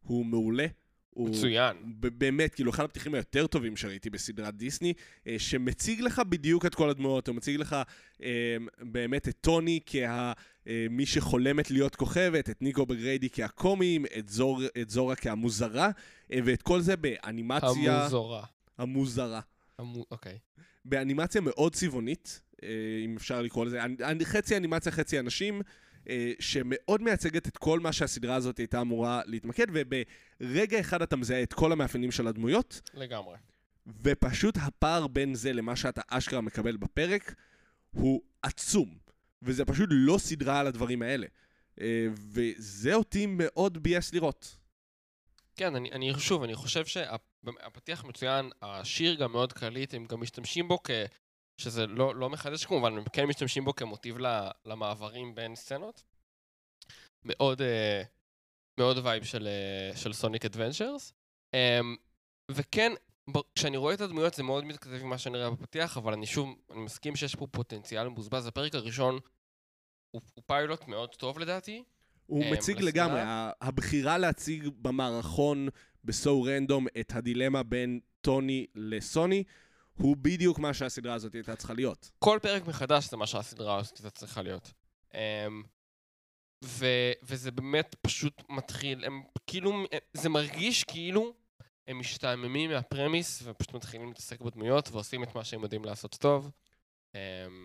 הוא מעולה. הוא מצוין. באמת, כאילו, אחד הפתיחים היותר טובים שראיתי בסדרת דיסני, אה, שמציג לך בדיוק את כל הדמויות, הוא מציג לך אה, באמת את טוני כמי שחולמת להיות כוכבת, את ניקו בגריידי כהקומיים, את, זור, את זורה כהמוזרה, ואת כל זה באנימציה... המוזרה. המוזרה. המו... אוקיי. באנימציה מאוד צבעונית, אם אפשר לקרוא לזה, חצי אנימציה, חצי אנשים. אה, שמאוד מייצגת את כל מה שהסדרה הזאת הייתה אמורה להתמקד, וברגע אחד אתה מזהה את כל המאפיינים של הדמויות. לגמרי. ופשוט הפער בין זה למה שאתה אשכרה מקבל בפרק הוא עצום. וזה פשוט לא סדרה על הדברים האלה. אה, וזה אותי מאוד ביאס לראות. כן, אני, אני שוב, אני חושב שהפתיח מצוין, השיר גם מאוד קליט, הם גם משתמשים בו כ... שזה לא, לא מחדש כמובן, הם כן משתמשים בו כמוטיב למעברים בין סצנות. מאוד, uh, מאוד vibe של, uh, של סוניק אדוונצ'רס. Um, וכן, כשאני רואה את הדמויות זה מאוד מתכתב עם מה שאני רואה בפתיח, אבל אני שוב, אני מסכים שיש פה פוטנציאל מבוזבז. הפרק הראשון הוא, הוא פיילוט מאוד טוב לדעתי. הוא um, מציג לסדרה. לגמרי, הבחירה להציג במערכון ב So Random את הדילמה בין טוני לסוני, הוא בדיוק מה שהסדרה הזאת הייתה צריכה להיות. כל פרק מחדש זה מה שהסדרה הזאת הייתה צריכה להיות. Um, ו- וזה באמת פשוט מתחיל, הם כאילו, זה מרגיש כאילו הם משתעממים מהפרמיס ופשוט מתחילים להתעסק בדמויות ועושים את מה שהם יודעים לעשות טוב. Um,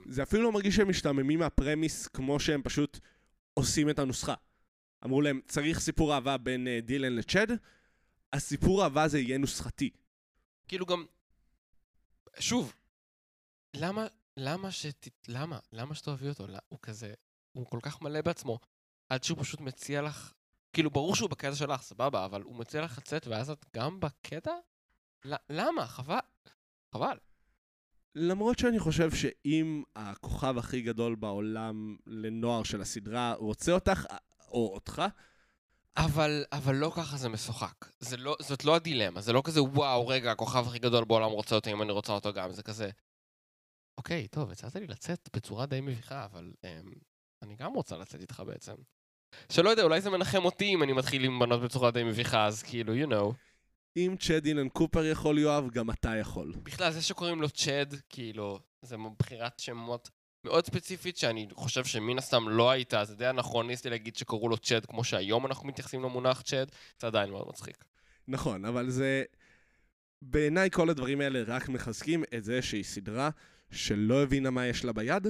זה אפילו לא מרגיש שהם משתעממים מהפרמיס כמו שהם פשוט עושים את הנוסחה. אמרו להם, צריך סיפור אהבה בין uh, דילן לצ'ד, הסיפור אהבה הזה יהיה נוסחתי. כאילו גם, שוב, למה, למה שת... למה? למה שתאהבי אותו? הוא כזה, הוא כל כך מלא בעצמו, עד שהוא פשוט מציע לך, כאילו, ברור שהוא בקטע שלך, סבבה, אבל הוא מציע לך לצאת, ואז את גם בקטע? למה? חבל. חבל. למרות שאני חושב שאם הכוכב הכי גדול בעולם לנוער של הסדרה רוצה אותך, או אותך, אבל, אבל לא ככה זה משוחק. זה לא, זאת לא הדילמה, זה לא כזה, וואו, רגע, הכוכב הכי גדול בעולם רוצה אותי, אם אני רוצה אותו גם, זה כזה... אוקיי, טוב, הצעת לי לצאת בצורה די מביכה, אבל אמ, אני גם רוצה לצאת איתך בעצם. שלא יודע, אולי זה מנחם אותי אם אני מתחיל עם בנות בצורה די מביכה, אז כאילו, you know. אם צ'ד אילן קופר יכול, יואב, גם אתה יכול. בכלל, זה שקוראים לו צ'ד, כאילו, זה בחירת שמות מאוד ספציפית, שאני חושב שמן הסתם לא הייתה, זה די אנכרוניסטי להגיד שקראו לו צ'ד, כמו שהיום אנחנו מתייחסים למונח צ'ד, זה עדיין מאוד מצחיק. נכון, אבל זה... בעיניי כל הדברים האלה רק מחזקים את זה שהיא סדרה שלא הבינה מה יש לה ביד,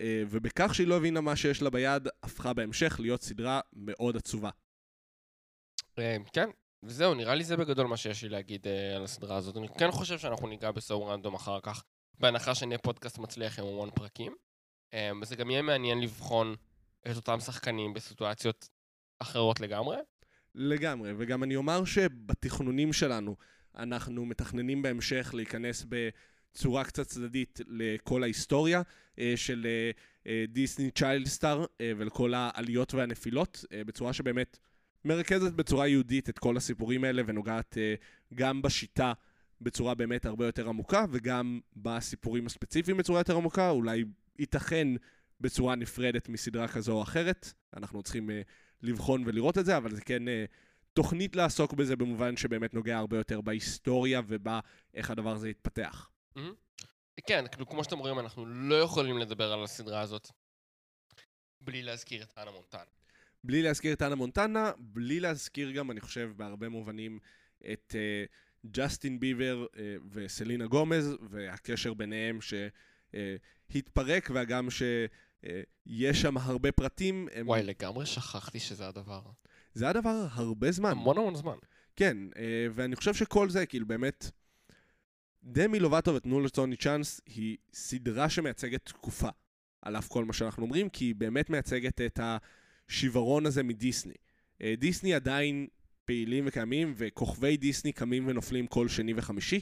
אה, ובכך שהיא לא הבינה מה שיש לה ביד, הפכה בהמשך להיות סדרה מאוד עצובה. אה, כן, וזהו, נראה לי זה בגדול מה שיש לי להגיד אה, על הסדרה הזאת. אני כן חושב שאנחנו ניגע בסאו רנדום אחר כך, בהנחה שנהיה פודקאסט מצליח עם המון פרקים. וזה גם יהיה מעניין לבחון את אותם שחקנים בסיטואציות אחרות לגמרי. לגמרי, וגם אני אומר שבתכנונים שלנו, אנחנו מתכננים בהמשך להיכנס בצורה קצת צדדית לכל ההיסטוריה אה, של אה, אה, דיסני צ'יילד סטאר ולכל העליות והנפילות, בצורה שבאמת מרכזת בצורה יהודית את כל הסיפורים האלה ונוגעת גם בשיטה בצורה באמת הרבה יותר עמוקה, וגם בסיפורים הספציפיים בצורה יותר עמוקה, אולי ייתכן בצורה נפרדת מסדרה כזו או אחרת. אנחנו צריכים אה, לבחון ולראות את זה, אבל זה כן אה, תוכנית לעסוק בזה במובן שבאמת נוגע הרבה יותר בהיסטוריה ובאיך הדבר הזה יתפתח. כן, כאילו, כמו שאתם רואים, אנחנו לא יכולים לדבר על הסדרה הזאת בלי להזכיר את אנה מונטנה. בלי להזכיר את אנה מונטנה, בלי להזכיר גם, אני חושב, בהרבה מובנים, את אה, ג'סטין ביבר uh, וסלינה גומז, והקשר ביניהם שהתפרק, וגם שיש שם הרבה פרטים. הם... וואי, לגמרי שכחתי שזה הדבר. זה היה דבר הרבה זמן. המון המון זמן. כן, uh, ואני חושב שכל זה, כאילו, באמת... דמי לובטו ותנו לטוני צ'אנס היא סדרה שמייצגת תקופה, על אף כל מה שאנחנו אומרים, כי היא באמת מייצגת את השיוורון הזה מדיסני. אה, דיסני עדיין פעילים וקיימים, וכוכבי דיסני קמים ונופלים כל שני וחמישי,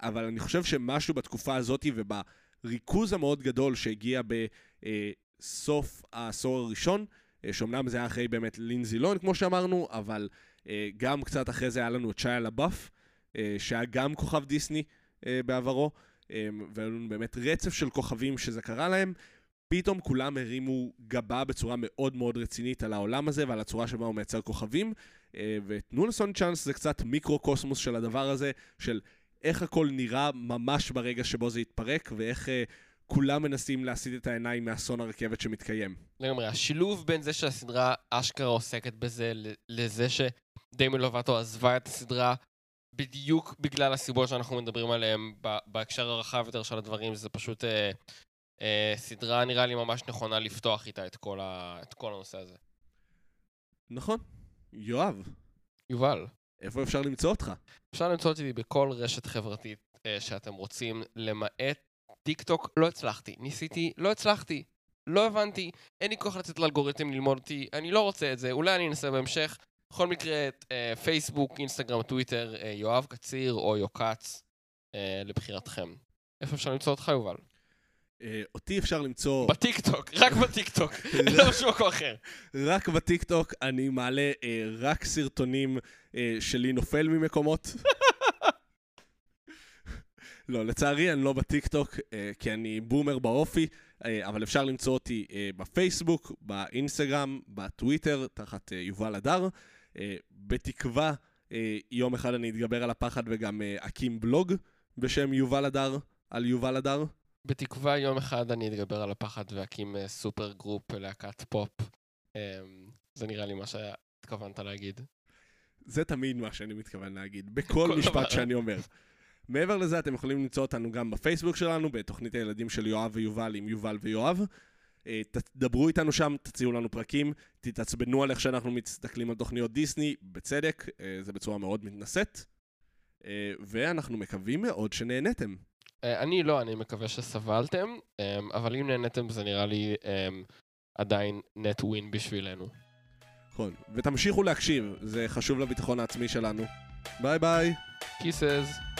אבל אני חושב שמשהו בתקופה הזאת ובריכוז המאוד גדול שהגיע בסוף העשור הראשון, אה, שאומנם זה היה אחרי באמת לינזי לון, כמו שאמרנו, אבל אה, גם קצת אחרי זה היה לנו את שיה לבאף, שהיה גם כוכב דיסני בעברו, והיה לנו באמת רצף של כוכבים שזה קרה להם. פתאום כולם הרימו גבה בצורה מאוד מאוד רצינית על העולם הזה ועל הצורה שבה הוא מייצר כוכבים, אה, ותנו לסוני צ'אנס זה קצת מיקרו-קוסמוס של הדבר הזה, של איך הכל נראה ממש ברגע שבו זה יתפרק, ואיך uh, כולם מנסים להסיט את העיניים מאסון הרכבת שמתקיים. לגמרי, השילוב בין זה שהסדרה אשכרה עוסקת בזה, לזה שדיימון לובטו עזבה את הסדרה בדיוק בגלל הסיבות שאנחנו מדברים עליהן בהקשר הרחב יותר של הדברים, זה פשוט אה, אה, סדרה נראה לי ממש נכונה לפתוח איתה את כל, ה, את כל הנושא הזה. נכון. יואב. יובל. איפה אפשר למצוא אותך? אפשר למצוא אותי בכל רשת חברתית אה, שאתם רוצים, למעט טיק טוק, לא הצלחתי. ניסיתי, לא הצלחתי. לא הבנתי, אין לי כוח לצאת לאלגוריתם ללמוד אותי, אני לא רוצה את זה, אולי אני אנסה בהמשך. בכל מקרה, אה, פייסבוק, אינסטגרם, טוויטר, אה, יואב קציר או יוקץ, אה, לבחירתכם. איפה אפשר למצוא אותך, יובל? אה, אותי אפשר למצוא... בטיקטוק, רק בטיקטוק, לא בשום מקום אחר. רק בטיקטוק אני מעלה אה, רק סרטונים אה, שלי נופל ממקומות. לא, לצערי אני לא בטיקטוק, כי אני בומר באופי, אבל אפשר למצוא אותי בפייסבוק, באינסטגרם, בטוויטר, תחת יובל הדר. בתקווה, יום אחד אני אתגבר על הפחד וגם אקים בלוג בשם יובל הדר, על יובל הדר. בתקווה יום אחד אני אתגבר על הפחד ואקים אה, super group להקת פופ. אמ, זה נראה לי מה שהתכוונת להגיד. זה תמיד מה שאני מתכוון להגיד, בכל משפט שאני אומר. מעבר לזה, אתם יכולים למצוא אותנו גם בפייסבוק שלנו, בתוכנית הילדים של יואב ויובל עם יובל ויואב. אה, תדברו איתנו שם, תציעו לנו פרקים, תתעצבנו על איך שאנחנו מסתכלים על תוכניות דיסני, בצדק, אה, זה בצורה מאוד מתנשאת. ואנחנו מקווים מאוד שנהנתם. אה, אני לא, אני מקווה שסבלתם, אמ, אבל אם נהנתם זה נראה לי אמ, עדיין נט ווין בשבילנו. נכון, ותמשיכו להקשיב, זה חשוב לביטחון העצמי שלנו. ביי ביי. Kisses.